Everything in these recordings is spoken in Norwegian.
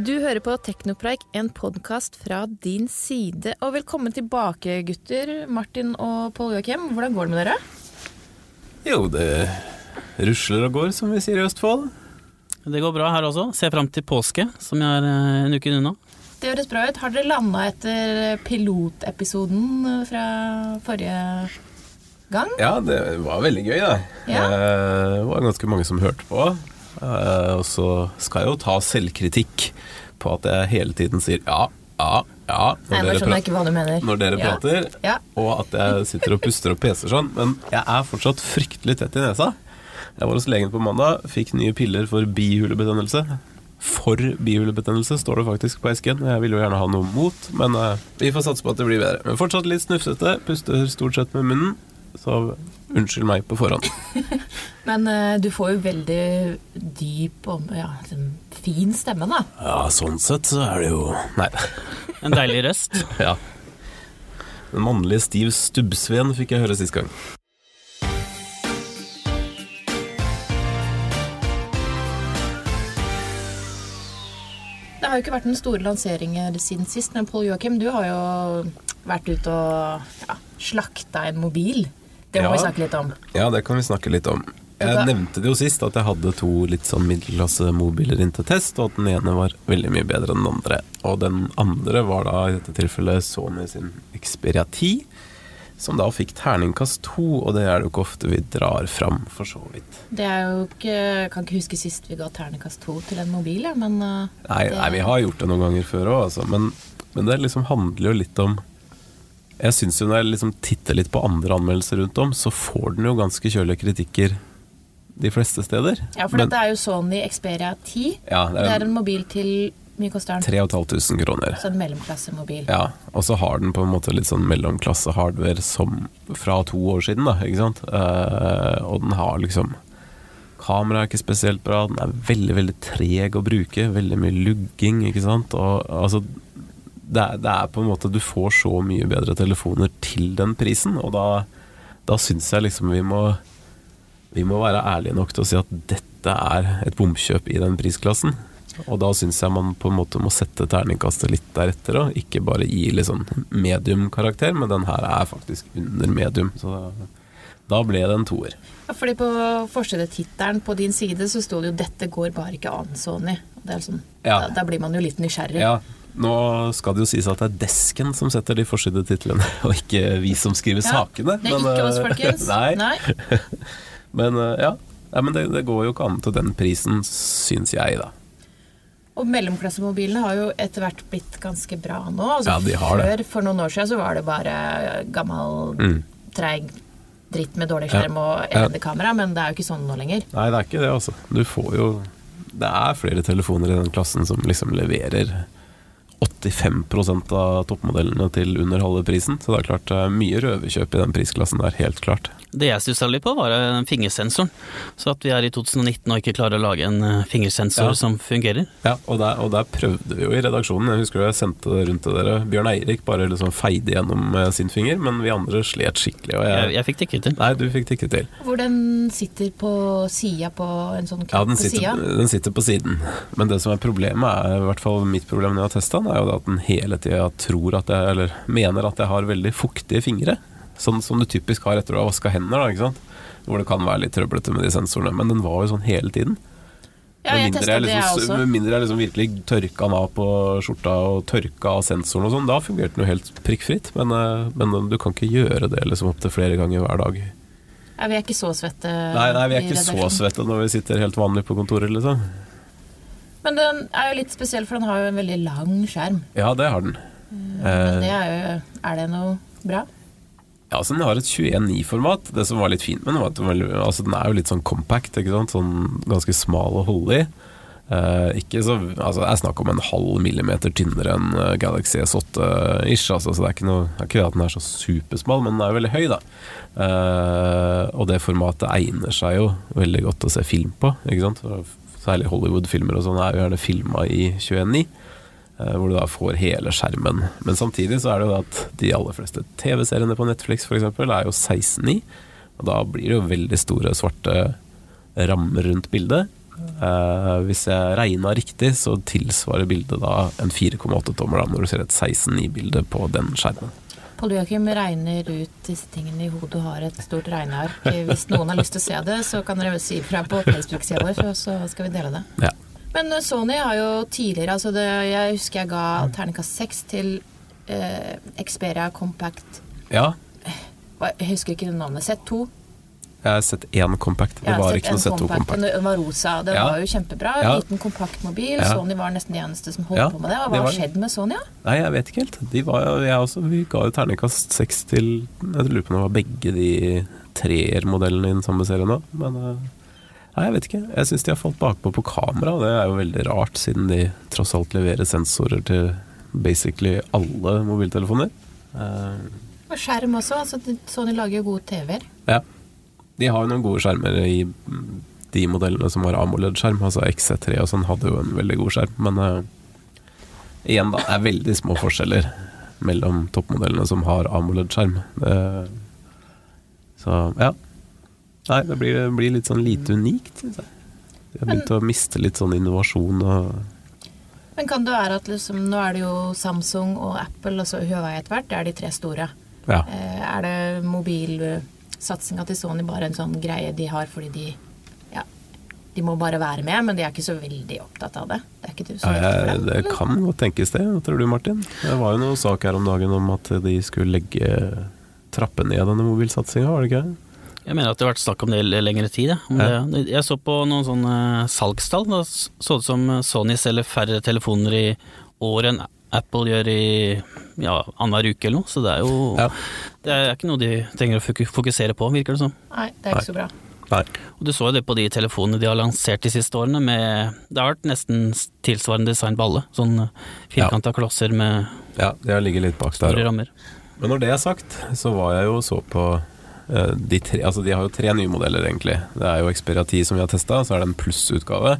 Du hører på Teknopreik, en podkast fra din side. Og velkommen tilbake, gutter. Martin og Pål Joakim, hvordan går det med dere? Jo, det rusler og går, som vi sier i Østfold. Det går bra her også. Ser fram til påske, som jeg er eh, en uke unna. Det høres bra ut. Har dere landa etter pilotepisoden fra forrige gang? Ja, det var veldig gøy, da. Ja. Eh, Det var ganske mange som hørte på. Eh, Og så skal jeg jo ta selvkritikk på at jeg hele tiden sier ja, ja, ja når Nei, dere, mener. når dere Ja. prater, Ja. og at jeg sitter og puster og peser sånn. Men jeg er fortsatt fryktelig tett i nesa. Jeg var hos legen på mandag, fikk nye piller for bihulebetennelse. For bihulebetennelse står det faktisk på esken. Jeg vil jo gjerne ha noe mot, men eh, vi får satse på at det blir bedre. Men fortsatt litt snufsete. Puster stort sett med munnen. Så unnskyld meg på forhånd. Men uh, du får jo veldig dyp og ja, liksom, fin stemme, da. Ja, sånn sett så er det jo Nei. En deilig røst. Ja. Den mannlige Stiv Stubbsveen fikk jeg høre sist gang. Det har jo ikke vært den store lanseringer siden sist, men Pål Joakim, du har jo vært ute og ja, slakta en mobil. Det må Ja. vi snakke litt om. Ja, det kan vi snakke litt om. Jeg nevnte det jo sist at jeg hadde to litt sånn middelklassemobiler inn til test, og at den ene var veldig mye bedre enn den andre. Og den andre var da i dette tilfellet Sony sin Xperia 10, som da fikk terningkast to, og det er det jo ikke ofte vi drar fram, for så vidt. Det er jo ikke Jeg kan ikke huske sist vi ga terningkast to til en mobil, men eh, Nei, nei vi har gjort det noen ganger før òg, altså. Men, men det liksom handler jo litt om Jeg syns jo når jeg liksom titter litt på andre anmeldelser rundt om, så får den jo ganske kjølige kritikker de fleste steder. Ja, for Men- dette er jo Sony Xperia 10. Ja, Det er en mobil til Mye koster den? 3500 kroner. Så en mellomklassemobil. Ja, og så har den på en måte litt sånn mellomklasse-hardware som fra to år siden, da, ikke sant? Uh, og den har liksom Kameraet er ikke spesielt bra, den er veldig, veldig treg å bruke, veldig mye lugging, ikke sant? Og altså det er, det er på en måte Du får så mye bedre telefoner til den prisen, og da, da syns jeg liksom vi må vi må være ærlige nok til å si at dette er et bomkjøp i den prisklassen. Og da syns jeg man på en måte må sette terningkastet litt deretter, òg. ikke bare gi litt sånn medium-karakter, men den her er faktisk under medium. Så da, da ble det en toer. Ja, fordi på forsidetittelen på din side så sto det jo 'Dette går bare ikke an, Sony'. Er sånn, Ja. da, da blir man jo litt nysgjerrig. Ja, nå skal det jo sies at det er desken som setter de forsidetitlene, og ikke vi som skriver Ja, sakene. Det er men, ikke oss, eh, folkens. Nei, men ja, ja. Men det, det går jo ikke an til den prisen, syns jeg, da. Og mellomklassemobilene har jo etter hvert blitt ganske bra nå. Altså, Ja, de har det. For noen år siden, så var det bare gammel, Mm. treig dritt med dårlig Ja. skjerm og elendig kamera, men det er jo ikke sånn nå lenger. Nei, det er ikke det, altså. Du får jo Det er flere telefoner i den klassen som liksom leverer 85% av toppmodellene til under halve prisen. Så det er klart er mye røverkjøp i den prisklassen der, helt klart. Det jeg stussa litt på, var den fingersensoren. Så at vi er i 2019 og ikke klarer å lage en eh, fingersensor Ja. som fungerer. Ja, og der, og der prøvde vi jo i redaksjonen. Jeg husker jeg sendte det rundt til dere. Bjørn Eirik bare liksom feide gjennom sin finger, men vi andre slet skikkelig. Og Jeg, jeg, jeg fikk det ikke til. nei, du fikk det ikke til. Hvor den sitter på sida på en sånn Ja, den på sitter, sida. den sitter på siden. Men det som er problemet, er i hvert fall mitt problem når jeg har testa den, er jo det at den hele tida tror at jeg, eller mener at jeg har veldig fuktige fingre. Sånn som du typisk har etter å ha vaska hender, da, ikke sant. Hvor det kan være litt trøblete med de sensorene. Men den var jo sånn hele tiden. Ja, jeg Med mindre liksom, det, jeg også. med mindre jeg liksom virkelig tørka den av på skjorta og tørka av sensoren og sånn, da fungerte den jo helt prikkfritt. Men, eh, men du kan ikke gjøre det liksom opptil flere ganger hver dag. Ja, vi er ikke så svette. Nei, nei, vi er ikke så svette når vi sitter helt vanlig på kontoret, liksom. Men den er jo litt spesiell, for den har jo en veldig lang skjerm. Ja, det har den. Men Eh, det er jo Er det noe bra? Ja, altså Den har et 21.9-format. Det som var litt fint med den, var at den, altså, den er jo litt sånn compact. Ikke sant? Sånn ganske smal å holde i. Eh, ikke så, altså, det er snakk om en halv millimeter tynnere enn eh, Galaxy S8-ish. Altså, så det er ikke noe det er ikke at den er så supersmal, men den er jo veldig høy, da. Eh, og det formatet egner seg jo veldig godt å se film på. Ikke sant? Særlig Hollywood-filmer og sånn er jo gjerne filma i 21.9. eh, Hvor du da får hele skjermen. Men samtidig så er det jo at de aller fleste TV-seriene på Netflix eksempel, er jo 16.9. Og da blir det jo veldig store svarte rammer rundt bildet. Eh, hvis jeg regna riktig, så tilsvarer bildet da en 4,8-tommer, da, når du ser et 16.9-bilde på den skjermen. Pål Joakim regner ut disse tingene i hodet og har et stort regneark. Hvis noen har lyst til å se det, så kan dere si ifra på Facebook-sida vår, så- så skal vi dele det. Ja. Men eh, Sony har jo tidligere altså det, Jeg husker jeg ga terningkast seks til eh, Xperia Compact ja, Jeg husker ikke navnet. Z2. Jeg har sett én Compact. Det var ikke noe en Z2 Compact. Den var rosa. Den Ja. var jo kjempebra. Ja. Liten kompaktmobil. Ja. Sony var nesten de eneste som holdt på med det. Og hva har det. skjedd med Sony? Nei, jeg vet ikke helt. De var, også, vi ga jo terningkast seks til Jeg lurer på om det var begge de treermodellene i den samme serien òg. Men eh, nei, jeg vet ikke. Jeg syns de har falt bakpå på kamera, det er jo veldig rart, siden de tross alt leverer sensorer til basically alle mobiltelefoner. Eh, Og skjerm også. Altså, Sony lager jo gode TV-er. ja. De har jo noen gode skjermer i de modellene som har AMOLED-skjerm. Altså XC3 og sånn hadde jo en veldig god skjerm, men uh, igjen, da. Det er veldig små forskjeller mellom toppmodellene som har AMOLED-skjerm. Det- Så ja. Nei, det blir, det blir litt sånn lite unikt, syns jeg. De har begynt å miste litt sånn innovasjon og Men kan det være at liksom, nå er det jo Samsung og Apple og så Huawei etter hvert, det er de tre store. Ja. Eh, er det mobilsatsinga til Sony bare en sånn greie de har fordi de ja, de må bare være med, men de er ikke så veldig opptatt av det? Det er ikke du så Ja, jeg, det kan godt tenkes det. Tror du, Martin? Det var jo noe sak her om dagen om at de skulle legge trappe ned denne mobilsatsinga, var det ikke? Jeg mener at det har vært snakk om det i lengre tid. Om Ja. det, jeg så på noen sånne salgstall. Da så det ut som Sony selger færre telefoner i år enn Apple gjør i ja, annenhver uke eller noe. Så det er jo Ja. Det er ikke noe de trenger å fokusere på, virker det som. Nei, det er ikke så bra. Nei. Og du så jo det på de telefonene de har lansert de siste årene. Med, det har vært nesten tilsvarende design på alle. Sånn firkanta klosser med Ja, det har ligget litt bak der. òg. Men når det er sagt, så var jeg jo så på eh, de tre Altså, de har jo tre nye modeller, egentlig. Det er jo Xperia 10 som vi har testa, så er det en plussutgave.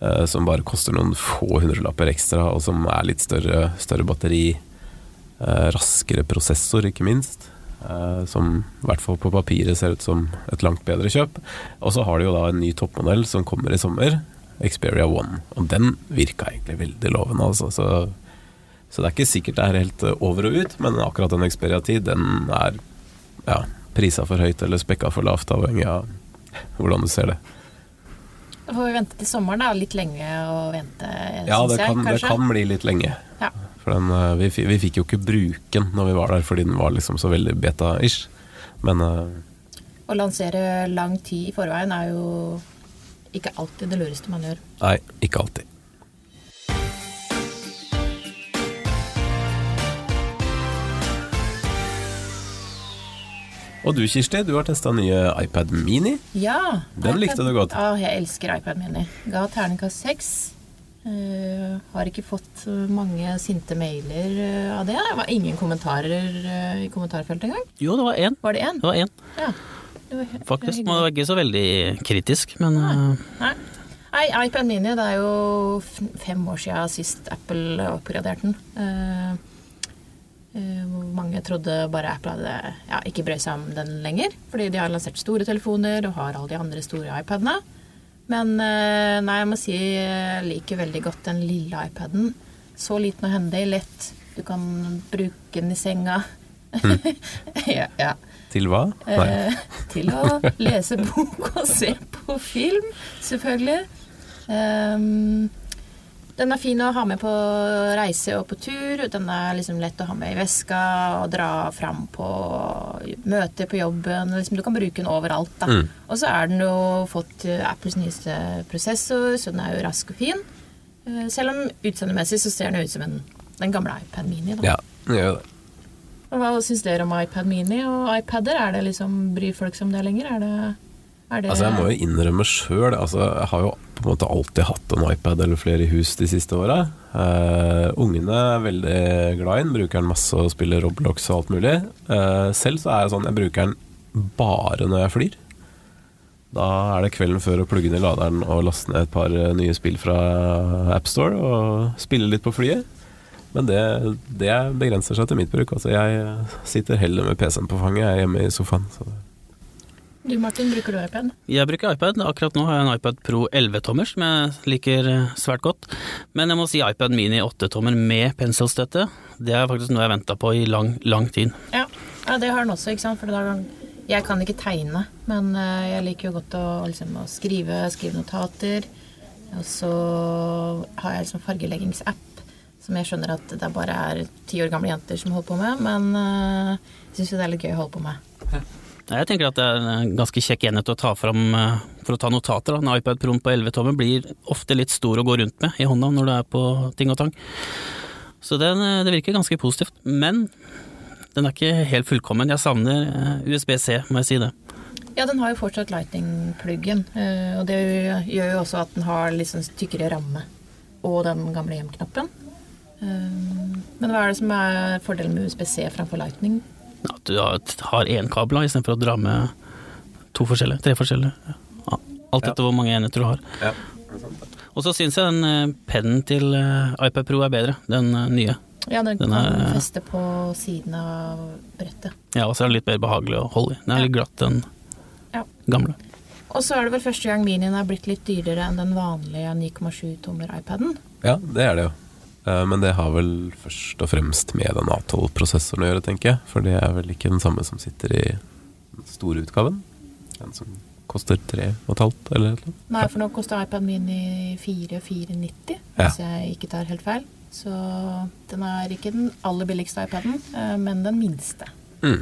Eh, som bare koster noen få hundrelapper ekstra, og som er litt større, større batteri. eh, raskere prosessor, ikke minst. eh, som i hvert fall på papiret ser ut som et langt bedre kjøp. Og så har de jo da en ny toppmodell som kommer i sommer. Xperia One. Og den virka egentlig veldig lovende, altså. Så så det er ikke sikkert det er helt over og ut, men akkurat den Xperia 10, den er ja, prisa for høyt eller spekka for lavt, avhengig av hvordan du ser det. Da får vi vente til sommeren, da. Litt lenge å vente, Ja, syns det jeg, kan, det kan bli litt lenge. Ja. For den, eh, vi, vi fikk jo ikke bruke den når vi var der, fordi den var liksom så veldig beta-ish. Men uh, Å lansere lang tid i forveien er jo ikke alltid det lureste man gjør. nei, ikke alltid. Og du Kirsti, du har testa nye iPad Mini. Ja. Den iPad- likte du godt. Ja, jeg elsker iPad Mini. Ga terningkast seks. Uh, har ikke fått mange sinte mailer uh, av det. Det var ingen kommentarer uh, i kommentarfeltet engang. Jo, det var én. Var det én? Det var én, Ja. Det var faktisk. må var det være ikke så veldig kritisk, men Nei. Nei. Nei, iPad Mini, det er jo fem år siden sist Apple oppgraderte den. Eh, mange trodde bare Apple hadde ja, ikke brød seg om den lenger. Fordi de har lansert store telefoner og har alle de andre store iPadene. Men eh, nei, jeg må si jeg liker veldig godt den lille iPaden. Så liten og hendig, lett. Du kan bruke den i senga. ja, ja. Til hva? Eh, til å lese bok og se på film, selvfølgelig. Ehm, den er fin å ha med på reise og på tur. Den er liksom lett å ha med i veska og dra fram på møter på jobben. Liksom, du kan bruke den overalt. Da. Mm. Og så er den jo fått eh, Apples nyeste prosessor, så den er jo rask og fin. Eh, selv om utseendemessig så ser den ut som en, den gamle iPad Mini. Da. Ja, den gjør det. Hva syns dere om iPad Mini og iPader? Er det liksom, Bryr folk seg om det lenger? Er det, det Altså Jeg må jo innrømme sjøl altså, Jeg har jo på en måte alltid hatt en iPad eller flere i hus de siste åra. Uh, ungene er veldig glad i den, bruker den masse og spiller Roblox og alt mulig. Uh, selv så er jeg sånn Jeg bruker den bare når jeg flyr. Da er det kvelden før å plugge ned laderen og laste ned et par eh, nye spill fra AppStore og spille litt på flyet. Men det, det begrenser seg til mitt bruk. Altså Jeg sitter heller med PC-en på fanget, jeg er hjemme i sofaen. Så. Du Martin, bruker du iPad? Jeg bruker iPad. Akkurat nå har jeg en iPad Pro 11-tommer som jeg liker eh, svært godt. Men jeg må si iPad Mini 8-tommer med penselstøtte. Det er faktisk noe jeg har venta på i lang, lang tid. Ja. ja, det har den også, ikke sant. For da, jeg kan ikke tegne, men eh, jeg liker jo godt å, liksom, å skrive, skrive notater. Og så har jeg liksom fargeleggingsapp som jeg skjønner at det bare er ti år gamle jenter som holder på med, men uh, syns jo det er litt gøy å holde på med. Jeg tenker at det er en ganske kjekk enhet å ta fram eh, for å ta notater. En iPad Pro på 11 tommer blir ofte litt stor å gå rundt med i hånda når du er på ting og tang. Så den, eh, det virker ganske positivt. Men den er ikke helt fullkommen. Jeg savner USBC, må jeg si det. Ja, den har jo fortsatt lightning-pluggen, og det gjør jo også at den har litt sånn tykkere ramme. Og den gamle hjem-knappen. Eh, men hva er det som er fordelen med USBC framfor Lightning? At du har én kabel istedenfor å dra med to forskjellige, tre forskjellige. Alt etter ja. hvor mange enheter du har. Ja. Og så syns jeg den eh, pennen til eh, iPad Pro er bedre, den nye. Ja, den, den kan er, feste på siden av brettet. Ja, og så er den litt mer behagelig å holde i. Den er litt glatt, den ja. gamle. Og så er det vel første gang minien er blitt litt dyrere enn den vanlige 9,7 tommer iPaden. Ja, det er det jo. Eh, men det har vel først og fremst med den A12-prosessoren å gjøre, tenker jeg. For det er vel ikke den samme som sitter i den store utgaven. Den som koster tre og et halvt, eller noe. Nei, for nå koster iPad Mini 4490, hvis ja. jeg ikke tar helt feil. Så den er ikke den aller billigste iPaden, eh, men den minste. Mm.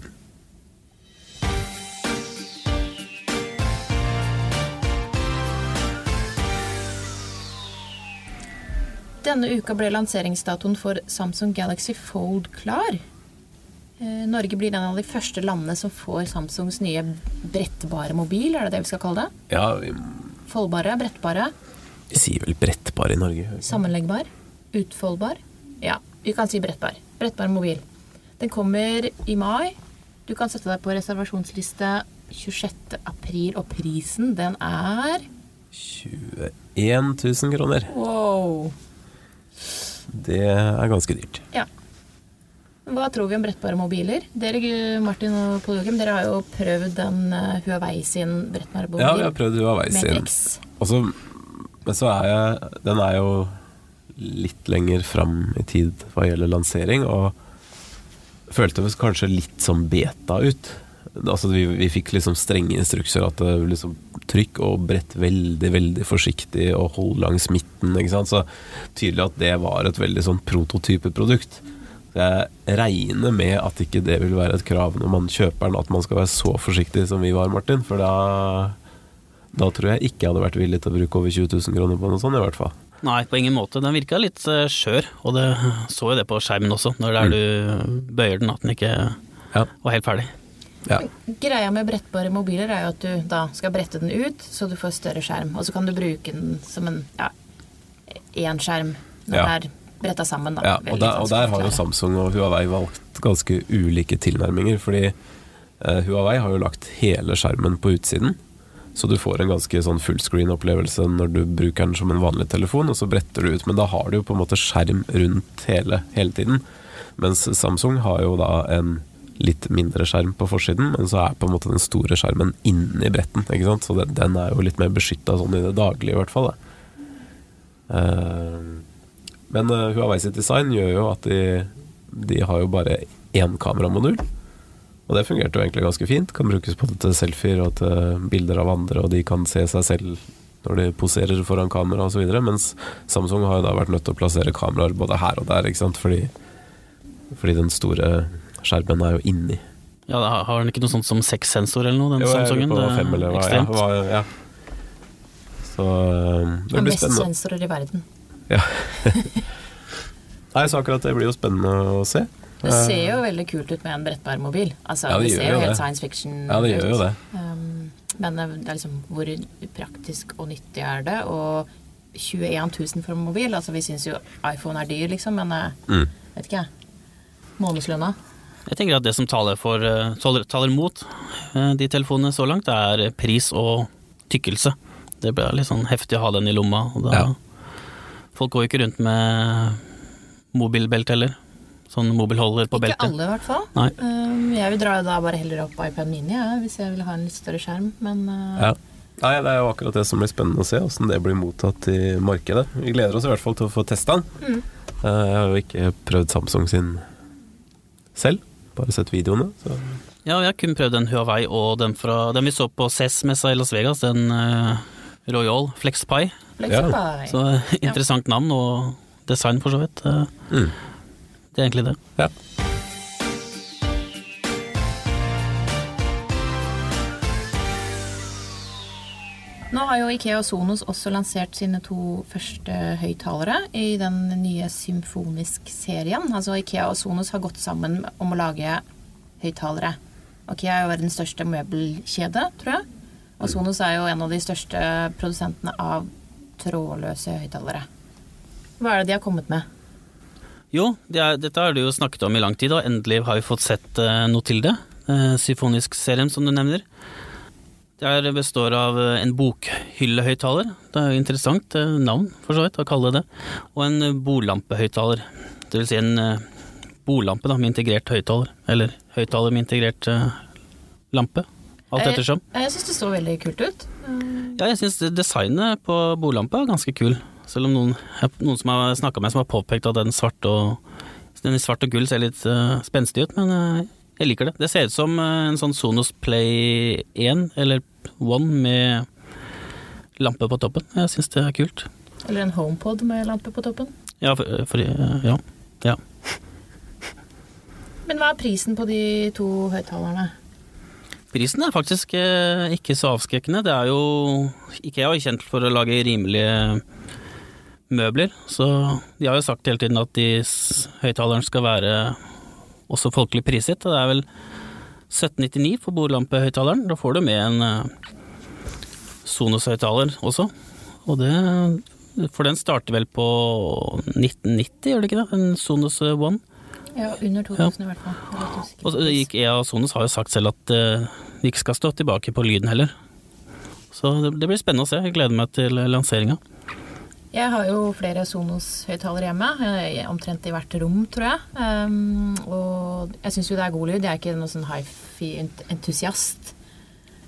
Denne uka ble lanseringsdatoen for Samsung Galaxy Fold klar. Eh, Norge blir en av de første landene som får Samsungs nye brettbare mobil, er det det vi skal kalle det? Ja, vi... Foldbare, brettbare. Vi sier vel brettbare i Norge? Sammenleggbar? Utfoldbar? Ja, vi kan si brettbar. Brettbar mobil. Den kommer i mai. Du kan sette deg på reservasjonsliste 26. april, og prisen den er 21 000 kroner. Wow. Det er ganske dyrt. Ja. Hva tror vi om brettbare mobiler? Dere Martin og Joachim, dere har jo prøvd den uh, Huawei sin brettbare mobil. Ja, vi har prøvd Huawei sin. Også, men så er jeg Den er jo litt lenger fram i tid hva gjelder lansering, og følte føltes kanskje litt som beta ut. Altså, vi, vi fikk liksom strenge instrukser at liksom trykk og brett veldig, veldig forsiktig og hold langs midten. Ikke sant? Så tydelig at det var et veldig sånn prototypeprodukt. Så jeg regner med at ikke det vil være et krav når man kjøper den, at man skal være så forsiktig som vi var, Martin. For da, da tror jeg ikke jeg hadde vært villig til å bruke over 20 000 kroner på noe sånt, i hvert fall. Nei, på ingen måte. Den virka litt uh, skjør, og det så jo det på skjermen også, når mm. du bøyer den, at den ikke ja. var helt ferdig. Ja. Greia med brettbare mobiler er jo at du da skal brette den ut, så du får større skjerm. Og så kan du bruke den som en ja, én skjerm når ja. den er bretta sammen. Da. Ja, og, der, og der har jo Samsung og Huawei valgt ganske ulike tilnærminger. Fordi uh, Huawei har jo lagt hele skjermen på utsiden. Så du får en ganske sånn fullscreen-opplevelse når du bruker den som en vanlig telefon, og så bretter du ut. Men da har du jo på en måte skjerm rundt hele, hele tiden. Mens Samsung har jo da en litt mindre skjerm på forsiden, men så er på en måte den store skjermen inni bretten. ikke sant? Så den, den er jo litt mer beskytta sånn i det daglige, i hvert fall. Uh, men uh, Huawei sitt design gjør jo at de, de har jo bare én kameramodul. Og det fungerte jo egentlig ganske fint. Kan brukes både til selfier og til bilder av andre, og de kan se seg selv når de poserer foran kamera osv. Mens Samsung har jo da vært nødt til å plassere kameraer både her og der, ikke sant? Fordi, fordi den store skjermen er jo inni. Ja, Har den ikke noe sånt som seks-sensor eller noe, den jo, Samsungen? På fem, eller hva, ekstremt. Ja, hva, ja. Så um, det blir spennende. Mest sensorer i verden. Ja. Nei, så akkurat det blir jo spennende å se. Det ser jo veldig kult ut med en brettbar mobil. Altså, ja, det, det ser jo helt det. science fiction Ja, det gjør jo det. Um, men det er liksom hvor praktisk og nyttig er det? Og 21 000 for en mobil. Altså, vi syns jo iPhone er dyr, liksom, men eh, mm. vet ikke jeg. Månedslønna. Jeg tenker at det som taler, for, eh, taler, mot eh, de telefonene så langt, er pris og tykkelse. Det blir litt sånn heftig å ha den i lomma. Da, ja. Folk går jo ikke rundt med mobilbelte heller. Sånn mobilholder på Ikke beltet. alle, i hvert fall. Nei. Um, jeg vil dra da bare heller opp iPad Mini ja, hvis jeg vil ha en litt større skjerm, men uh, Ja. Nei, Det er jo akkurat det som blir spennende å se, åssen det blir mottatt i markedet. Vi gleder oss i hvert fall til å få testa den. Mm. Eh, Jeg har jo ikke prøvd Samsung sin selv, bare sett videoene. Så. Ja, jeg har kun prøvd den Huawei og den, fra, den vi så på CES-messa i Las Vegas, den uh, Royal FlexPie. ja. Så eh, interessant navn og design, for så vidt. Eh, Mm. Det er egentlig det. Ja. Nå har jo Ikea og Sonos også lansert sine to første høyttalere i den nye Symfonisk-serien. Altså Ikea og Sonos har gått sammen om å lage høyttalere. Ikea er jo verdens største møbelkjede, tror jeg. Og Sonos er jo en av de største produsentene av trådløse høyttalere. Hva er det de har kommet med? Jo, det er, dette har du jo snakket om i lang tid, og endelig har vi fått sett eh, noe til det. Uh, Symfonisk-serien, som du nevner. Det består av eh, en bokhyllehøyttaler. Det er jo interessant eh, navn, for så vidt, å kalle det. Og en eh, bordlampehøyttaler. Det vil si en bolampe bordlampe da, med integrert høyttaler. Eller høyttaler med integrert lampe. Alt ettersom. Jeg syns det så veldig kult ut. Ja, jeg syns designet på bordlampa er ganske kul. Selv om noen, noen som har snakka med, som har påpekt at den svarte og den i svart og gull ser litt uh, spenstig ut, men jeg liker det. Det ser ut som eh, en sånn Sonos Play 1 eller One med lampe på toppen. Jeg syns det er kult. Eller en HomePod med lampe på toppen. Ja, for, for ja. ja. Men hva er prisen på de to høyttalerne? Prisen er faktisk eh, ikke så avskrekkende. Det er jo Ikea er kjent for å lage rimelige møbler, så de har jo sagt hele tiden at de høyttaleren skal være også folkelig priset. og Det er vel 1799 for bordlampehøyttaleren. Da får du med en eh, Sonos-høyttaler også. Og det For den starter vel på 1990, gjør det ikke det? En Sonos One. Ja, under 2000 i hvert fall. Og EA og Sonos har jo sagt selv at eh, de ikke skal stå tilbake på lyden heller. Så det, det blir spennende å se. Jeg gleder meg til lanseringa. Jeg har jo flere Sonos-høyttalere hjemme, eh, omtrent i hvert rom, tror jeg. Um, og jeg syns jo det er god lyd. Jeg er ikke noen sånn hifi-entusiast.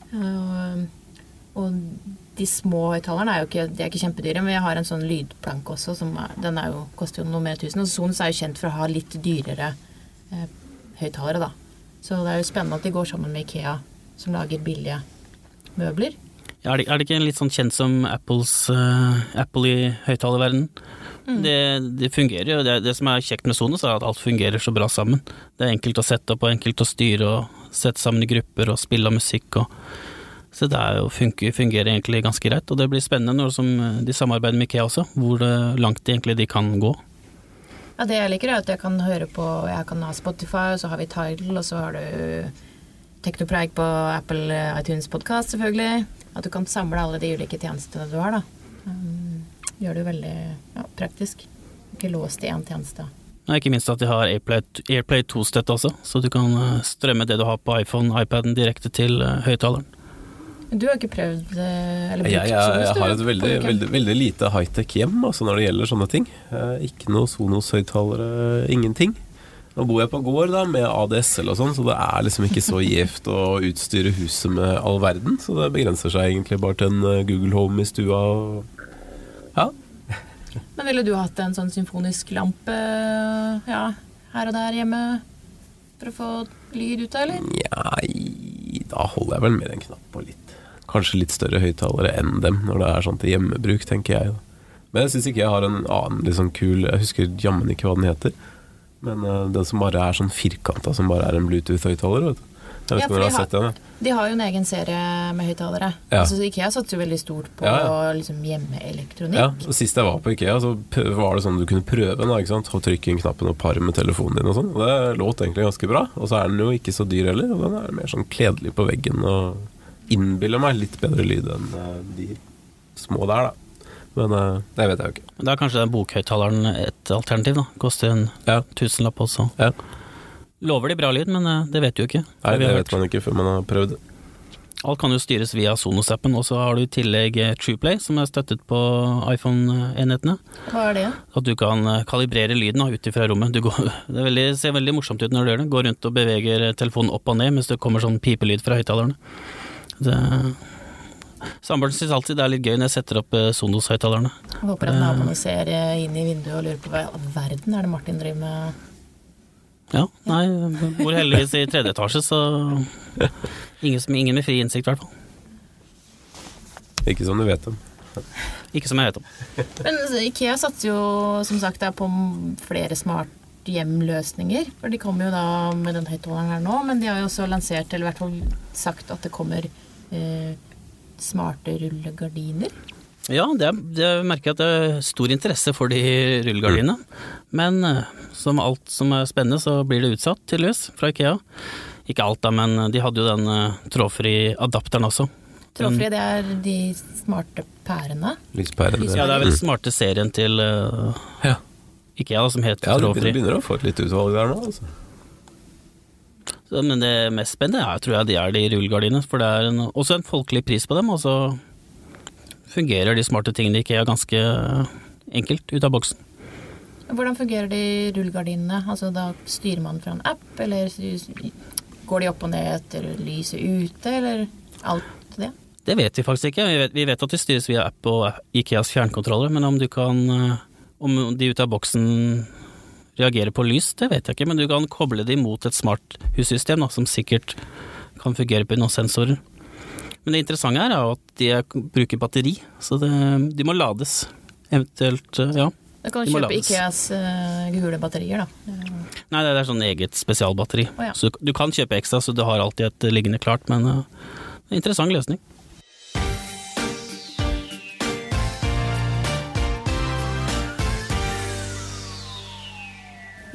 Uh, og de små høyttalerne er jo ikke, de er ikke kjempedyre, men jeg har en sånn lydplanke også, som er, den er jo, koster jo noe mer enn 1000. Og Sonos er jo kjent for å ha litt dyrere eh, høyttalere, da. Så det er jo spennende at de går sammen med Ikea, som lager billige møbler. Ja, er, det, er det ikke litt sånn kjent som Apples, uh, Apple i høyttalerverdenen? Det, det fungerer jo. Det, det som er kjekt med Sonos, er at alt fungerer så bra sammen. Det er enkelt å sette opp og enkelt å styre og sette sammen i grupper og spille av musikk og Så det er jo, funker, fungerer egentlig ganske greit. Og det blir spennende når som eh, de samarbeider med Ikea også, hvor det, langt de egentlig de kan gå. Ja, det jeg liker er at jeg kan høre på Jeg kan ha Spotify, og så har vi Tidal, og så har du Teknopreik på Apple iTunes Podcast, selvfølgelig. At du kan samle alle de ulike tjenestene du har, da. Um, gjør det jo veldig ja, praktisk. Ikke låst i én tjeneste. Og ikke minst at de har Airplay, Airplay 2-støtte også, så du kan eh, strømme det du har på iPhone, iPaden direkte til eh, høyttaleren. Du har ikke prøvd eh, eller brukt Jeg, jeg, jeg har et veldig, veldig, veldig lite high-tech hjem altså når det gjelder sånne ting. Eh, ikke noe Sonos-høyttalere, ingenting. Nå bor jeg på gård da med ADSL og sånn, så det er liksom ikke så gjevt å utstyre huset med all verden. Så det begrenser seg egentlig bare til en eh, Google Home i stua. Ja, Men ville du hatt en sånn symfonisk lampe ja, her og der hjemme for å få lyd ut av, eller? Nei, da holder jeg vel med en knapp på litt Kanskje litt større høyttalere enn dem når det er sånn til hjemmebruk, tenker jeg. Men jeg syns ikke jeg har en annen sånn kul Jeg husker jammen ikke hva den heter. Men uh, den som bare er sånn firkanta, som bare er en Bluetooth-høyttaler. Ja, for de har den? De har jo en egen serie med høyttalere. Ja. Altså, Ikea satser jo veldig stort på Ja, ja. liksom, hjemmeelektronikk. Ja, og Sist jeg var på Ikea, så var det sånn du kunne prøve den. ikke sant? Og trykke inn knappen og pare med telefonen din og sånn. Det låt egentlig ganske bra. Og så er den jo ikke så dyr heller. Og den er mer sånn kledelig på veggen og innbiller meg litt bedre lyd enn eh, de små der, da. Men eh, det vet jeg jo ikke. Da er kanskje den bokhøyttaleren et alternativ, da. Koster en Ja, tusenlapp også. ja. Lover de bra lyd, men eh, det vet du jo ikke. Nei, det vet vet man ikke før man har prøvd. Alt kan jo styres via Sonos-appen, og så har du i tillegg eh, TruePlay, som er støttet på iPhone-enhetene. Hva er det? At du kan kalibrere lyden ut ifra rommet. Du går, det veldig, ser veldig morsomt ut når du gjør det. Går rundt og beveger telefonen opp og ned mens det kommer sånn pipelyd fra høyttalerne. Samboeren syns alltid det er litt gøy når jeg setter opp eh, Sonos-høyttalerne. Håper at naboene ser inn i vinduet og lurer på hva i all verden er det Martin driver med. Ja, nei, bor heldigvis i tredje etasje, så ingen, ingen med fri innsikt, i hvert fall. Ikke som du vet om. Ikke som jeg vet om. Men Ikea satser jo som sagt på flere smart hjemløsninger. For de kommer jo da med den høyttaleren her nå, men de har jo også lansert, eller i hvert fall sagt at det kommer eh, smarte rullegardiner. Ja, det, det merker jeg at det er stor interesse for de rullegardinene. Men eh, som alt som er spennende, så blir det utsatt, tydeligvis, fra Ikea. Ikke alt, da, men de hadde jo den uh, trådfri-adapteren også. Trådfri, det er de smarte pærene? Lyspærene. Ja, det er vel den smarte serien til uh, ja. Ikea, da, som heter ja, Trådfri. Ja, du begynner å få et litt utvalg der nå, altså. Så, men det mest spennende er, tror jeg de er de rullegardinene, for det er en, også en folkelig pris på dem. og så fungerer de smarte tingene i IKEA ganske enkelt ut av boksen. Hvordan fungerer de rullegardinene? Altså, da styrer man fra en app, eller går de opp og ned etter lyset ute, eller alt det? Det vet vi faktisk ikke. Vi vet, vi vet at de styres via app og Ikeas fjernkontroller, men om du kan Om de ut av boksen reagerer på lys, det vet jeg ikke, men du kan koble de mot et smart hussystem som sikkert kan fungere på noen sensorer. Men det interessante her er at de bruker batteri, så det, de må lades. Eventuelt, ja. Du kan kjøpe Ikeas uh, gule batterier, da. Nei, det er sånn eget spesialbatteri. Oh, ja. Så du kan kjøpe ekstra, så du har alltid et liggende klart, men uh, det er interessant løsning.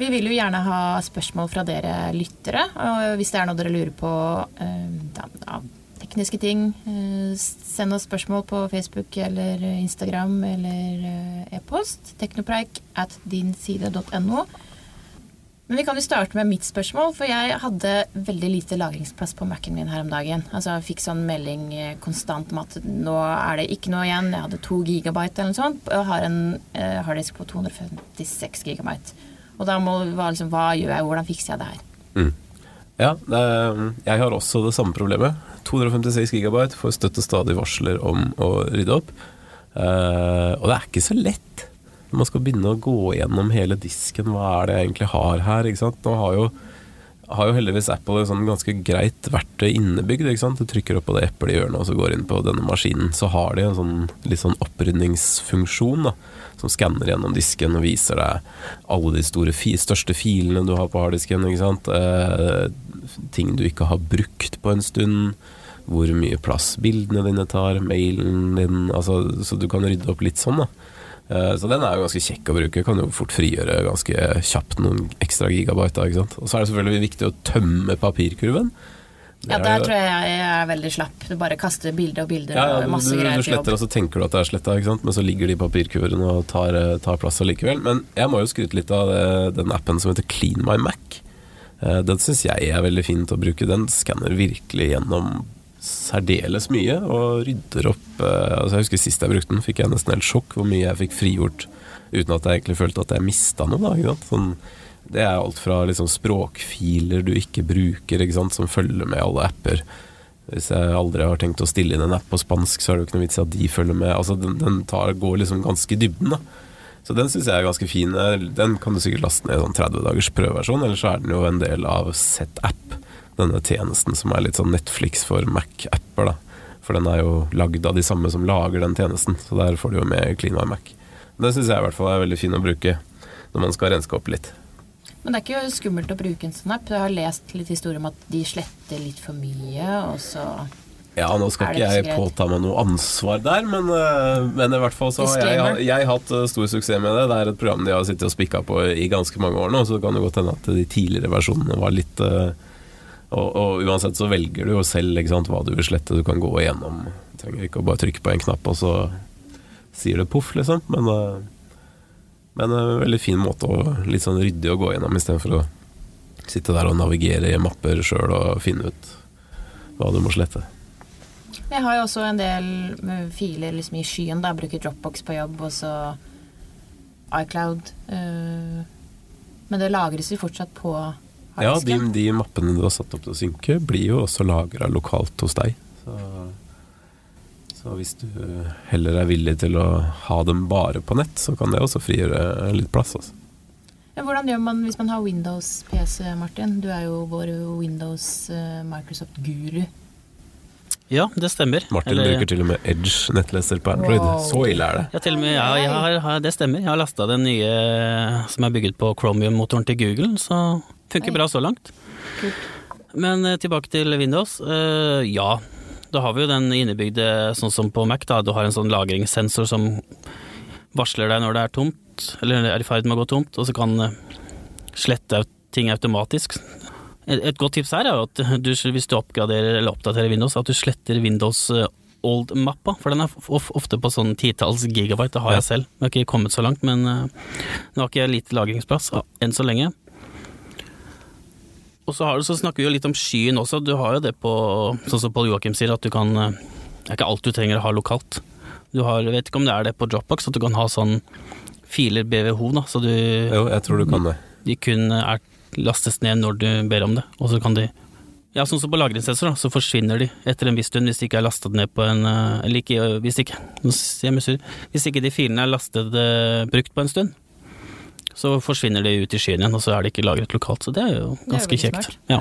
Vi vil jo gjerne ha spørsmål fra dere lyttere. og Hvis det er noe dere lurer på av tekniske ting. Eh, send oss spørsmål på Facebook eller Instagram eller eh, e-post. Teknopreik at dinside.no. Men vi kan jo starte med mitt spørsmål, for jeg hadde veldig lite lagringsplass på Mac-en min her om dagen. Altså jeg fikk sånn melding eh, konstant om at nå er det ikke noe igjen. Jeg hadde to gigabyte eller noe sånt, og har en harddisk på 256 gigabyte. Og da må liksom, hva gjør jeg, hvordan fikser jeg det her? Mm. Ja, jeg har også det samme problemet. 256 gigabyte får støtte stadig varsler om å rydde opp. Uh, og det er ikke så lett når man skal begynne å gå gjennom hele disken. Hva er det jeg egentlig har her? Ikke sant? Nå har jo, har jo heldigvis Apple et sånn ganske greit verktøy innebygd. Ikke sant? Du trykker opp på det eplet i hjørnet og så går inn på denne maskinen. Så har de en sånn, litt sånn opprydningsfunksjon da, som skanner gjennom disken og viser deg alle de store, største filene du har på harddisken. Ikke? Uh, ting du ikke har brukt på en stund. Hvor mye plass bildene dine tar, mailen din altså, Så du kan rydde opp litt sånn, da. Eh, så den er jo ganske kjekk å bruke. Kan jo fort frigjøre ganske kjapt noen ekstra gigabyte. Ikke sant? Og så er det selvfølgelig viktig å tømme papirkurven. Ja, der tror jeg jeg er veldig slapp. Du bare kaster bilder og bilder ja, ja, og masse du, greier du sletter, og så tenker du at det er sletta, men så ligger de papirkurvene og tar, eh, tar plass allikevel. Men jeg må jo skryte litt av den appen som heter Clean My Mac. Eh, den syns jeg er veldig fint å bruke. Den skanner virkelig gjennom særdeles mye og rydder opp eh, altså Jeg husker sist jeg brukte den, fikk jeg nesten helt sjokk hvor mye jeg fikk frigjort uten at jeg egentlig følte at jeg mista noe. Da, sånn, det er alt fra liksom språkfiler du ikke bruker, ikke sant, som følger med alle apper. Hvis jeg aldri har tenkt å stille inn en app på spansk, så er det jo ikke noe vits i at de følger med. Altså, den, den tar, går liksom ganske i dybden. da så den syns jeg er ganske fin. Den kan du sikkert laste ned i sånn 30 dagers prøveversjon, eller så er den jo en del av ZApp, denne tjenesten som er litt sånn Netflix for Mac-apper, da. For den er jo lagd av de samme som lager den tjenesten, så der får du jo med My Mac. Den syns jeg i hvert fall er veldig fin å bruke når man skal renske opp litt. Men det er ikke skummelt å bruke en sånn app. Jeg har lest litt historier om at de sletter litt for mye, og så ja, nå skal ikke jeg påta meg noe ansvar der, men, eh, men i hvert fall så har jeg, jeg, hatt eh, stor suksess med det. Det er et program de har sittet og spikka på i ganske mange år nå, så det kan jo godt hende at de tidligere versjonene var litt uh, og, og, uansett så velger du jo selv sant, hva du vil slette. Du kan gå igjennom. Du trenger ikke å bare trykke på en knapp, og så sier det poff, liksom. Men, men en veldig fin måte å litt sånn ryddig å gå gjennom, istedenfor å sitte der og navigere i mapper sjøl og finne ut hva du må slette. Jeg har jo også en del filer liksom i skyen. da Jeg bruker Dropbox på jobb, og så iCloud. eh, men det lagres jo fortsatt på Ja, de, de mappene du har satt opp til å synke, blir jo også lagra lokalt hos deg. Så, så hvis du heller er villig til å ha dem bare på nett, så kan det også frigjøre litt plass. Også. Ja, hvordan gjør man hvis man har Windows-PC, Martin? Du er jo vår Windows eh. Ja, det stemmer. Martin Eller- bruker til og med Edge nettleser på Android. Wow. Så ille er det. Ja, til og med, ja, jeg har, det stemmer. Jeg har lasta den nye som er bygget på Chromium-motoren til Google, så funker Oi. bra så langt. Kult. Men eh, tilbake til Windows. Eh, ja, da har vi jo den innebygde, sånn som på Mac, da. Du har en sånn lagringssensor som varsler deg når det er tomt, eller er i ferd med å gå tomt, og så kan eh, slette ut ting automatisk. Et, godt tips her er jo at du, hvis du oppgraderer eller oppdaterer Windows, at du sletter Windows eh, Old-mappa, for den er ofte på sånn titalls gigabyte, det har jeg selv. Jeg har ikke kommet så langt, men eh, nå har ikke jeg lite lagringsplass enn så lenge. Og så, har du, så snakker vi jo litt om skyen også. Du har jo det på Sånn som Pål Joakim sier, at du kan eh, Det er ikke alt du trenger å ha lokalt. Du har, vet ikke om det er det på Dropbox, at du kan ha sånn filer BVH, da, så du Jo, jeg tror du kan det. De kun er lastes ned når du ber om det, og så kan de ja, sånn som på lagringssensor, da, så forsvinner de etter en viss stund hvis de ikke er lastet ned på en eh, Eller ikke, hvis ikke Nå sier jeg. Hvis ikke de filene er lastet eh, brukt på en stund, så forsvinner de ut i skyen igjen, og så er de ikke lagret lokalt. Så det er jo ganske er kjekt. Ja.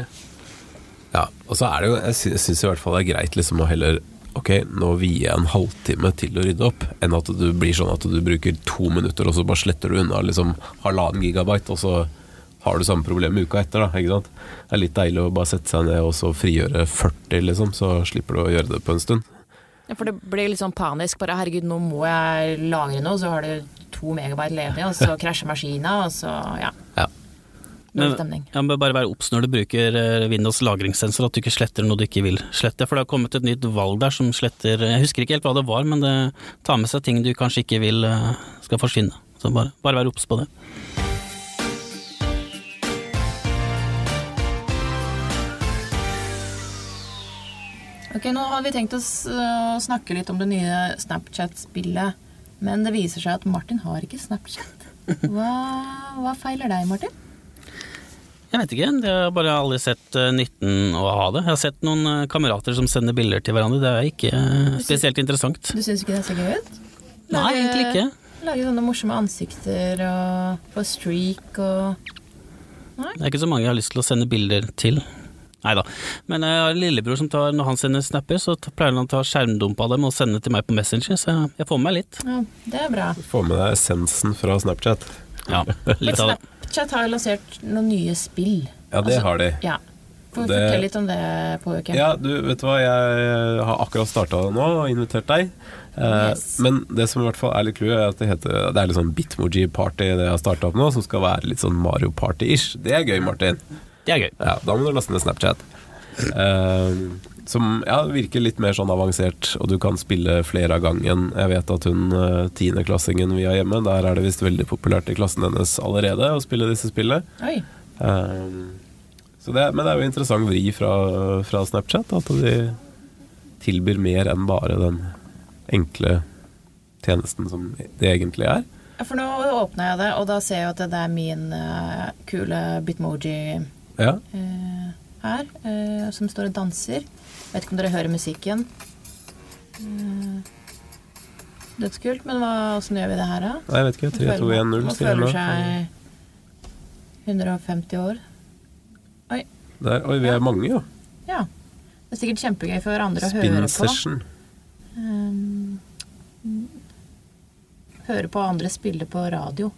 Ja, og så er det jo Jeg sy- syns i hvert fall det er greit liksom å heller Ok, nå vier jeg en halvtime til å rydde opp, enn at du blir sånn at du bruker to minutter, og så bare sletter du unna liksom halvannen gigabyte, og så har du samme problem uka etter, da. Ikke sant? Det er litt deilig å bare sette seg ned og så frigjøre 40, liksom, så slipper du å gjøre det på en stund. For det blir litt sånn panisk. Bare herregud, nå må jeg lagre noe, så har du to megabyte ledig, og så krasjer maskina, og så ja. Ja. Men-. Ja, men bare være obs når du bruker eh, Windows lagringssensor, at du ikke sletter noe du ikke vil slette. For det har kommet et nytt valg der som sletter Jeg husker ikke helt hva det var, men det tar med seg ting du kanskje ikke vil eh, skal forsvinne. Så bare, bare vær obs på det. Ok, nå har vi tenkt å snakke litt om det nye Snapchat-spillet, men det viser seg at Martin har ikke Snapchat. Hva, hva feiler deg, Martin? Jeg vet ikke, jeg har bare aldri sett eh, nytten å ha det. Jeg har sett noen eh, kamerater som sender bilder til hverandre, det er ikke eh, spesielt interessant. Du syns ikke det ser gøy ut? Nei, egentlig ikke. Lage sånne morsomme ansikter og få streak og Det er ikke så mange jeg har lyst til å sende bilder til. Nei da. Men jeg har en lillebror som tar, når han sender snapper, så pleier han å ta skjermdump av dem og sende til meg på Messenger, så jeg- får med meg litt. Ja, det er bra. Får med deg essensen fra Snapchat. Ja, litt av det. Snapchat har jo lansert noen nye spill. Ja, det Altså, har de. Ja. får Det- fortelle litt om det på uken. Ja, du vet hva, jeg har akkurat starta det nå og invitert deg. Eh, Yes. Men det som i hvert fall er litt clouet, er at det heter Det er litt sånn Bitmoji-party det jeg har starta opp nå, som skal være litt sånn Mario Party-ish. Det er gøy, Martin. Det er gøy. Ja, Da må du laste ned Snapchat. Uh, som ja, virker litt mer sånn avansert, og du kan spille flere av gangen. Jeg vet at hun eh, tiendeklassingen vi har hjemme, der er det visst veldig populært i klassen hennes allerede å spille disse spillene. Oi. Uh, så det, men det er jo interessant vri fra, fra Snapchat, at de tilbyr mer enn bare den enkle tjenesten som det egentlig er. For nå åpner jeg det, og da ser jeg at det er min uh, kule bitmoji Ja, eh, her, eh, som står og danser. Vet ikke om dere hører musikken. Uh, Dødskult. Men åssen gjør vi det her, da? Nei, jeg vet ikke. 3, 2, 1, 0 Man jeg føler seg 150 år. Der, oi, vi er mange, jo. Ja. Det er sikkert kjempegøy for andre å høre Spin på. session. Um, høre på andre spille på radio.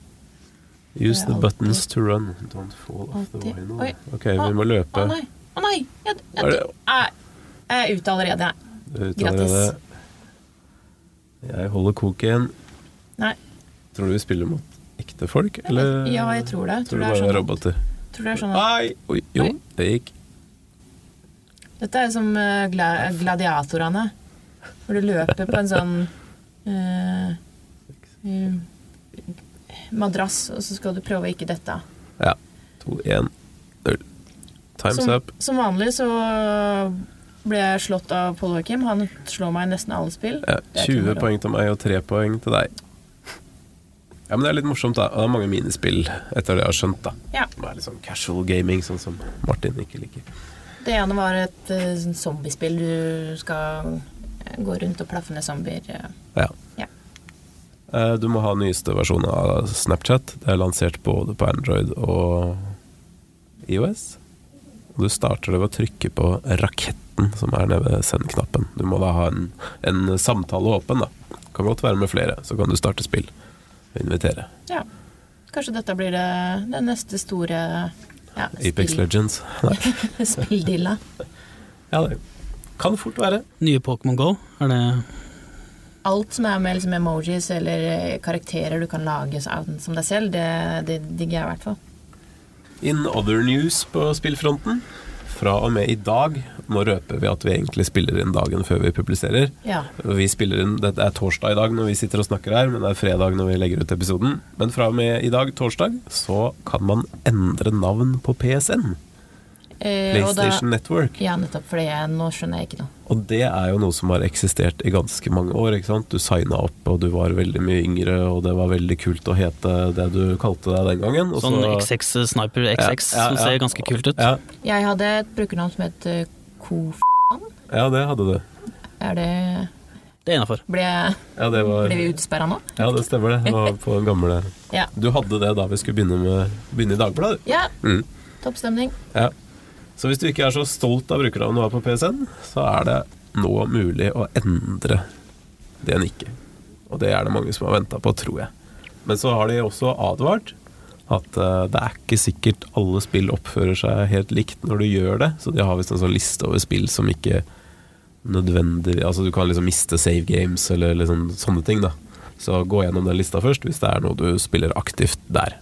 Use the buttons to run. Don't fall off the vinyl. Ok, vi må Å løpe. nei! Å nei! Jeg, jeg, jeg, jeg er ute allerede, jeg. Grattis. Jeg holder koken. Nei. Tror du vi spiller mot ekte folk, eller Ja, jeg tror det. tror Tror det er sånn er roboter? Tror det er sånn at Oi, jo, det gikk. Dette er som eh, gla gladiatorene. Hvor du løper på en sånn uh, eh, madrass, og så skal du prøve å ikke dette. Ja. To, én, null. Time's Som, up. som vanlig så ble jeg slått av Pål Joakim. Han slår meg i nesten alle spill. Ja, Det er ikke 20 poeng til meg og 3 poeng til deg. Ja, men Det er litt morsomt, da. Og det er mange minispill, etter det jeg har skjønt. da Ja. Som er litt sånn casual gaming, sånn som Martin ikke liker. Det ene var et sånn zombiespill. Du skal gå rundt og plaffe ned zombier. eh. Eh, Du må ha nyeste versjon av Snapchat. Det er lansert både på Android og IOS. Du starter det ved å trykke på raketten som er nede ved send-knappen. Du må da ha en, en samtale åpen, da. Kan godt være med flere, så kan du starte spill og invitere. Ja. Kanskje dette blir det, det neste store ja, Apex spill- Legends. Spilldilla. Ja, det kan fort være. Nye Pokémon Go, er det Alt som er med liksom emojis eller eh, karakterer du kan lage som som deg selv, det, det digger jeg i hvert fall. In other news på spillfronten. Fra og med i dag, nå røper vi at vi egentlig spiller inn dagen før vi publiserer. Ja. Vi spiller inn, Det er torsdag i dag når vi sitter og snakker her, men det er fredag når vi legger ut episoden. Men fra og med i dag, torsdag, så kan man endre navn på PSN. Eh, og da, PlayStation Network. ja, nettopp. For nå skjønner jeg ikke noe. Og det er jo noe som har eksistert i ganske mange år. ikke sant? Du signa opp, og du var veldig mye yngre, og det var veldig kult å hete det du kalte deg den gangen. Og sånn så- XX Sniper XX Ja, ja, som ser ganske kult ut? Ja, Jeg hadde et brukernavn som het eh, Kof... ja, det hadde du. Er det Det er innafor. Ble, Ja, det var ble vi utsperra nå? Ja, det stemmer det. Det var på den gamle Ja. Du hadde det da vi skulle begynne, med, begynne i Dagbladet? Ja. Mm. Toppstemning. Ja. Så hvis du ikke er så stolt av brukernavnet du har på PSN, så er det nå mulig å endre det nikket. Og det er det mange som har venta på, tror jeg. Men så har de også advart at eh, det er ikke sikkert alle spill oppfører seg helt likt når du gjør det. Så de har visst en sånn liste over spill som ikke nødvendig Altså du kan liksom miste save games eller liksom sånne ting, da. Så gå gjennom den lista først, hvis det er noe du spiller aktivt der.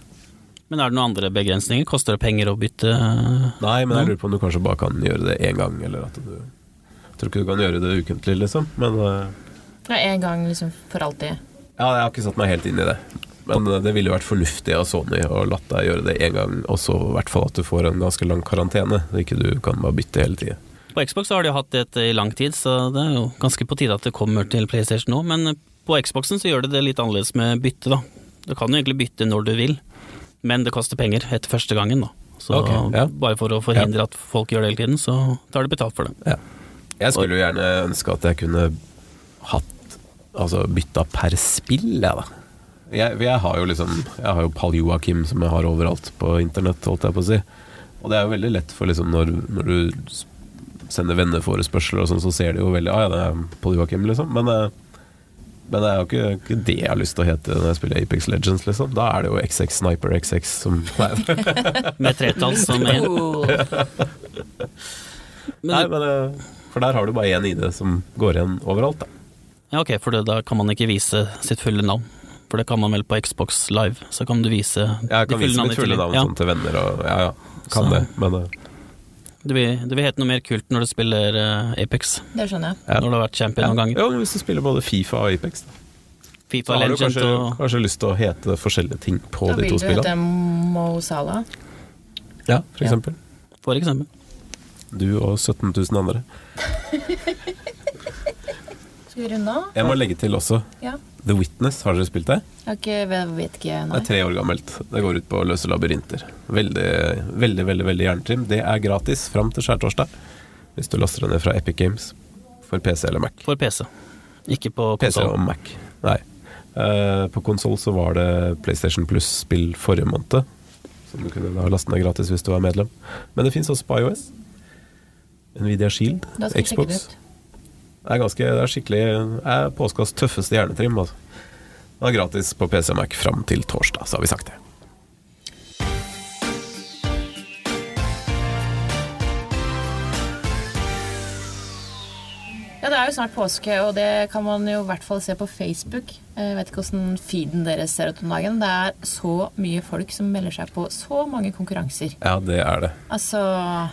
Men er det noen andre begrensninger? Koster det penger å bytte? eh, Nei, men jeg lurer på om du kanskje bare kan gjøre det én gang, eller at du Jeg tror ikke du kan gjøre det ukentlig, liksom. Men eh, Ja, en gang liksom for alltid. ja, jeg har ikke satt meg helt inn i det. Men eh, det ville jo vært fornuftig av Sony å latt deg gjøre det én gang, og så i hvert fall at du får en ganske lang karantene. Så ikke du kan bare bytte hele tida. På Xbox har de hatt det i lang tid, så det er jo ganske på tide at det kommer til PlayStation nå. Men på Xboxen så gjør det det litt annerledes med bytte, da. Du kan jo egentlig bytte når du vil, men det koster penger etter første gangen, da. Så okay, ja. bare for å forhindre at folk gjør det hele tiden, så tar de betalt for det. Jeg skulle jo gjerne ønske at jeg kunne hatt Altså bytta per spill, jeg, da. Jeg, jeg har jo liksom Jeg har jo Pal Joakim som jeg har overalt på internett, holdt jeg på å si. Og det er jo veldig lett for liksom når, når du sender venneforespørsler og sånn, så ser de jo veldig Ah ja, det er Pal Joakim, liksom. Men, eh, men det er jo ikke, ikke det jeg har lyst til å hete når jeg spiller Apex Legends, liksom. Da er det jo XX Sniper XX som Med tretall som er Oh. nei men, eh, For der har du bare én ID som går igjen overalt, da. Ja, ok, for det, da kan man ikke vise sitt fulle navn. For det kan man vel på Xbox Live, så kan du vise Jeg de kan vise mitt fulle navn Ja. sånn til venner og Ja, ja, kan Så- det, men eh, Det vil, det vil hete noe mer kult når du spiller uh, Apex, Det skjønner jeg. Ja. når du har vært champion ja. noen ganger. Jo, hvis du spiller både Fifa og Apex, da, så Fifa har du kanskje, og kanskje lyst til å hete forskjellige ting på Da de vil du hete. Mo Salah. Ja, for Ja. eksempel. for eksempel. Du og 17 000 andre. Skal vi runde av? Jeg må legge til også Ja. The Witness. Har dere spilt det? Jeg vet ikke, vet, vet Det er tre år gammelt. Det går ut på å løse labyrinter. Veldig, veldig, veldig veldig jerntrim. Det er gratis fram til skjærtorsdag. Hvis du laster det ned fra Epic Games for PC eller Mac. For PC, ikke på PC og. Mac. Nei. Eh, på konsoll så var det PlayStation Plus-spill forrige måned. Som du kunne da laste ned gratis hvis du var medlem. Men det fins også på iOS. Nvidia Shield, sjekke det Xbox. Det er ganske, det er skikkelig påskas tøffeste hjernetrim. Altså. Det er gratis på PC Mac fram til torsdag, så har vi sagt det. Er jo snart påske, og det kan man jo i hvert fall se på Facebook. Jeg vet ikke hvordan feeden deres ser ut om dagen. Det er så mye folk som melder seg på så mange konkurranser. Ja, det er det. Altså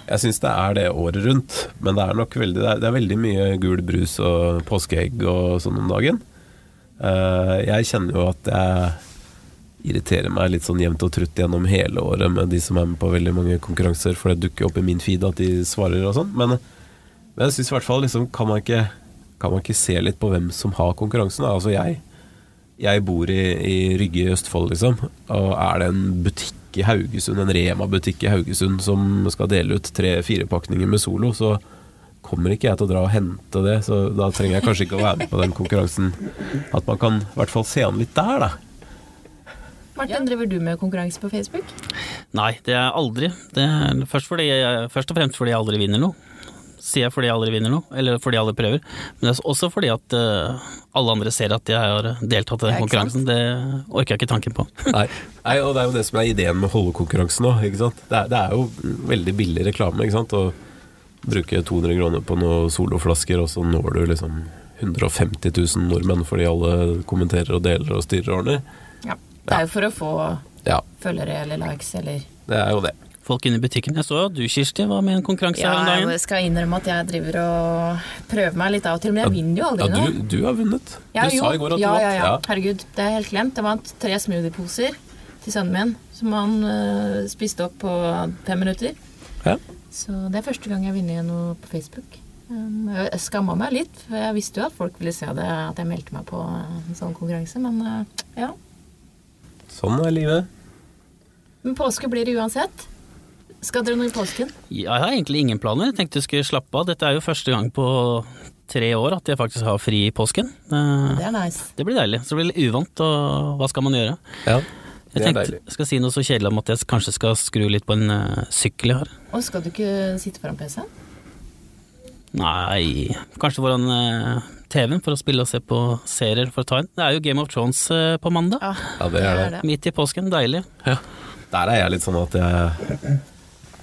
Jeg syns det er det året rundt, men det er nok veldig, det er, det er veldig mye gul brus og påskeegg og sånn om dagen. Eh, jeg kjenner jo at jeg irriterer meg litt sånn jevnt og trutt gjennom hele året med de som er med på veldig mange konkurranser, for det dukker opp i min feed at de svarer og sånn. Men Men jeg syns i hvert fall liksom, kan, man ikke, kan man ikke se litt på hvem som har konkurransen? Da? Altså jeg, jeg bor i, i Rygge i Østfold, liksom. Og er det en butikk i Haugesund, en Rema-butikk i Haugesund som skal dele ut tre-fire pakninger med Solo, så kommer ikke jeg til å dra og hente det. Så da trenger jeg kanskje ikke å være med på den konkurransen. At man kan i hvert fall se an litt der, da. Martin, driver du med konkurranse på Facebook? Nei, det er aldri. Det er først, fordi jeg, først og fremst fordi jeg aldri vinner noe. Sier jeg fordi jeg aldri vinner noe, eller fordi jeg aldri prøver. Men det er også fordi at uh, alle andre ser at jeg har deltatt i den konkurransen. Det orker jeg ikke tanken på. Nei. Nei, og det er jo det som er ideen med holdekonkurransen òg. Det, er- det er jo veldig billig reklame. ikke sant? Å bruke 200 kroner på noen soloflasker, og så når du liksom 150 000 nordmenn fordi alle kommenterer og deler og styrer og ordner. Ja. Det er jo for å få Ja, følgere eller likes eller det er jo det. Folk inne i butikken. Jeg så at du, Kirsti, var med i en konkurranse Ja, her om dagen. jeg skal innrømme at jeg driver og prøver meg litt av og til, men jeg vinner jo aldri Ja, noe. du, du har vunnet. Ja, du jo. sa i går at ja, du ja, vant. ja. Herregud, det er helt glemt. Jeg vant tre smoothieposer til sønnen min, som han øh, spiste opp på fem minutter. Ja. Så det er første gang jeg vinner noe på Facebook. Um, Jeg skamma meg litt, for jeg visste jo at folk ville se det, at jeg meldte meg på en sånn konkurranse, men øh, ja. Sånn er livet. Men påske blir det uansett. Skal dere noe i påsken? Jeg har egentlig ingen planer. Jeg tenkte jeg skulle slappe av. Dette er jo første gang på tre år at jeg faktisk har fri i påsken. Eh, Det er nice. Det blir deilig. Så det blir uvant, og hva skal man gjøre? Ja, Jeg det tenkte deilig. jeg skal si noe så kjedelig om at jeg kanskje skal skru litt på en uh, sykkel jeg har. Og skal du ikke sitte foran PC-en? Nei, kanskje foran uh, TV-en for å spille og se på serier for å ta inn. Det er jo Game of Thrones uh, på mandag. Ja, Ja, det er det. Midt i påsken. Deilig. Ja. Der er jeg litt sånn at jeg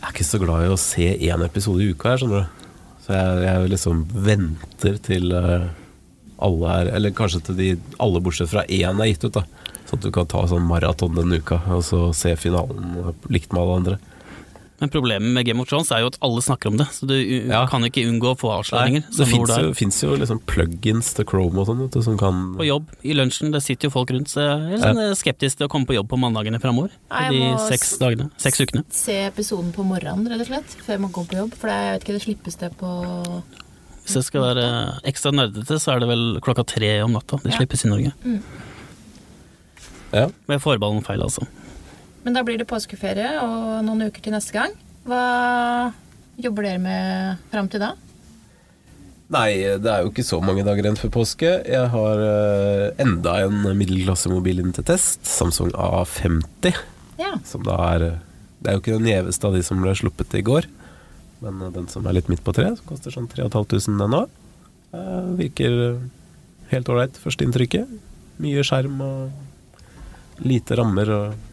er ikke så glad i å se én episode i uka her, skjønner du. Så jeg, jeg liksom venter til eh, alle er Eller kanskje til de alle bortsett fra én er gitt ut, da. Sånn at du kan ta sånn maraton denne uka og så se finalen likt med alle andre. Men problemet med Game of Thrones er jo at alle snakker om det, så du Ja. kan ikke unngå å få avsløringer. det fins det er. jo, finnes jo liksom plugins til Chrome og sånn, vet du, som kan På jobb, i lunsjen, det sitter jo folk rundt, så jeg er sånn ja. skeptisk til å komme på jobb på mandagene framover. Nei, De seks dagene, seks ukene. Se episoden på morgenen, rett og slett, før man går på jobb. For det, jeg vet ikke, det slippes det på Hvis jeg skal være ekstra nerdete, så er det vel klokka tre om natta. Det Ja. slippes i Norge. Ja. Med forbehold om feil, altså. Men da blir det påskeferie og noen uker til neste gang. Hva jobber dere med fram til da? Nei, det er jo ikke så mange dager igjen før påske. Jeg har eh, enda en middelklassemobil inn til test. Samsung A50. Ja. Som da er Det er jo ikke den gjeveste av de som ble sluppet i går. Men eh, den som er litt midt på treet, som koster sånn 3500 den òg. Virker helt ålreit, førsteinntrykket. Mye skjerm og lite rammer og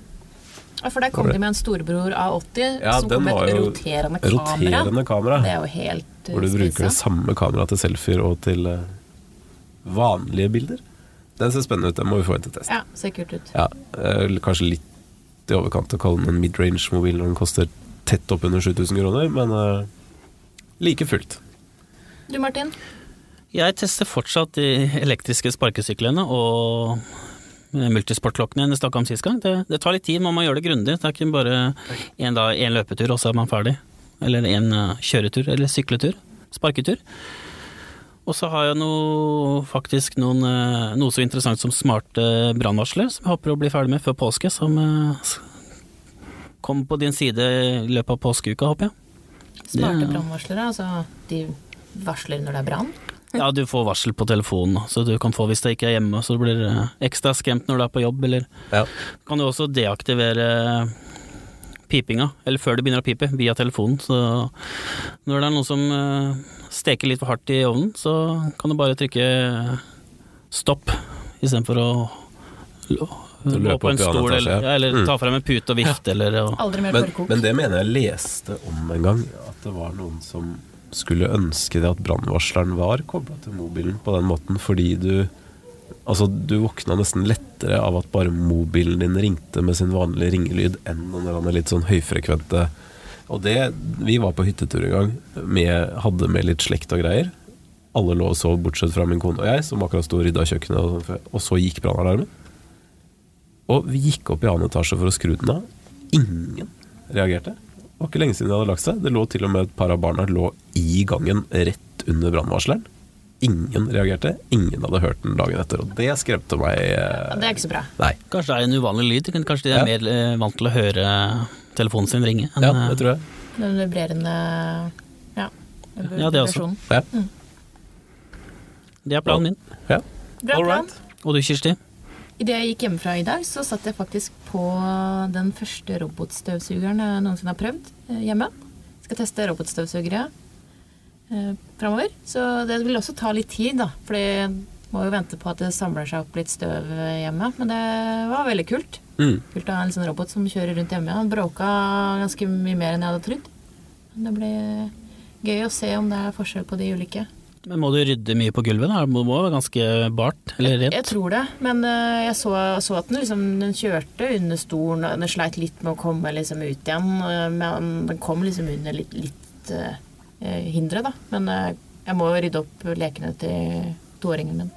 Ja, For der kom de med en storebror A80 Ja, som kom med et roterende kamera. roterende kamera. Det er jo helt uh, Hvor du bruker det samme kameraet til selfier og til eh, vanlige bilder. Den ser spennende ut, den må vi få inn til test. Ja, ser kult ut. Ja, eh, kanskje litt i overkant å kalle den en midrange-mobil når den koster tett oppunder 7000 kroner, men eh, like fullt. Du Martin? Jeg tester fortsatt de elektriske sparkesyklene og multisportklokkene jeg snakka om sist gang. Det, det tar litt tid, man må gjøre det grundig. Det er ikke bare én en løpetur, og så er man ferdig. Eller en eh, kjøretur, eller sykletur. Sparketur. Og så har jeg noe, faktisk noen, eh, noe så interessant som smarte brannvarsler, som jeg håper å bli ferdig med før påske. Som eh, kommer på din side i løpet av påskeuka, håper jeg. Smarte brannvarslere. Altså, de varsler når det er brann. Ja, du får varsel på telefonen, så du kan få hvis det ikke er hjemme, så du blir ekstra skremt når du er på jobb, eller Ja. kan du også deaktivere pipinga, eller før det begynner å pipe, via telefonen. Så når det er noe som eh, steker litt for hardt i ovnen, så kan du bare trykke stopp istedenfor å løpe på en stol, eller, ja. ja, eller Mm. ta frem en pute og vifte, eller og, Aldri mer Men, men det mener jeg leste om en gang, at det var noen som skulle ønske det at brannvarsleren var kobla til mobilen på den måten, fordi du Altså, du våkna nesten lettere av at bare mobilen din ringte med sin vanlige ringelyd, enn den der litt sånn høyfrekvente Og det Vi var på hyttetur en gang, med, hadde med litt slekt og greier. Alle lå og sov, bortsett fra min kone og jeg, som akkurat sto og rydda kjøkkenet, og, sånn og så gikk brannalarmen. Og vi gikk opp i annen etasje for å skru den av. Ingen reagerte. Det var ikke lenge siden de hadde lagt seg. Det lå til og med et par av barna lå i gangen rett under brannvarsleren. Ingen reagerte, ingen hadde hørt den dagen etter, og det skremte meg. eh, Ja, det er ikke så bra. Nei, Kanskje det er en uvanlig lyd? Kanskje de er Ja. mer eh, vant til å høre telefonen sin ringe? enn, ja, eh, det tror jeg. Den vibrerende Ja. Ja, det også. Ja. Mm. Det er planen min. Ja. Bra All plan. right. Og du, Kirsti? Idet jeg gikk hjemmefra i dag, så satt jeg faktisk på den første robotstøvsugeren jeg noensinne har prøvd hjemme. hjemme. Skal teste robotstøvsugere eh, framover. Så det vil også ta litt tid, da. For det må jo vente på at det samler seg opp litt støv eh, hjemme. Men det var veldig kult. Mm. Kult å ha en sånn robot som kjører rundt hjemme. Han bråka ganske mye mer enn jeg hadde trodd. Men det blir gøy å se om det er forskjell på de ulike. Men må du rydde mye på gulvet? da? Det må være ganske bart? Eller Jeg jeg tror det, men eh, jeg så, så at den liksom den kjørte under stolen, og den sleit litt med å komme liksom ut igjen. eh, Men den kom liksom under litt, litt uh, hindre, da. Men uh, jeg må jo rydde opp lekene til toåringen min.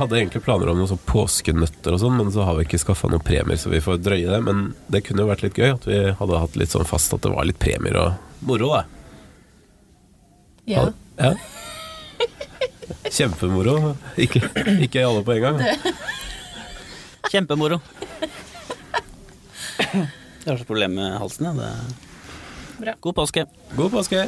Hadde egentlig planer om noen sånn påskenøtter og sånn, men så har vi ikke skaffa noen premier, så vi får drøye det. Men det kunne jo vært litt gøy at vi hadde hatt litt sånn fast at det var litt premier og moro, da. Ja. Ja. Kjempemoro. Ikke, ikke alle på en gang. Kjempemoro. Jeg har så problemer med halsen, jeg. Ja. God påske. God påske!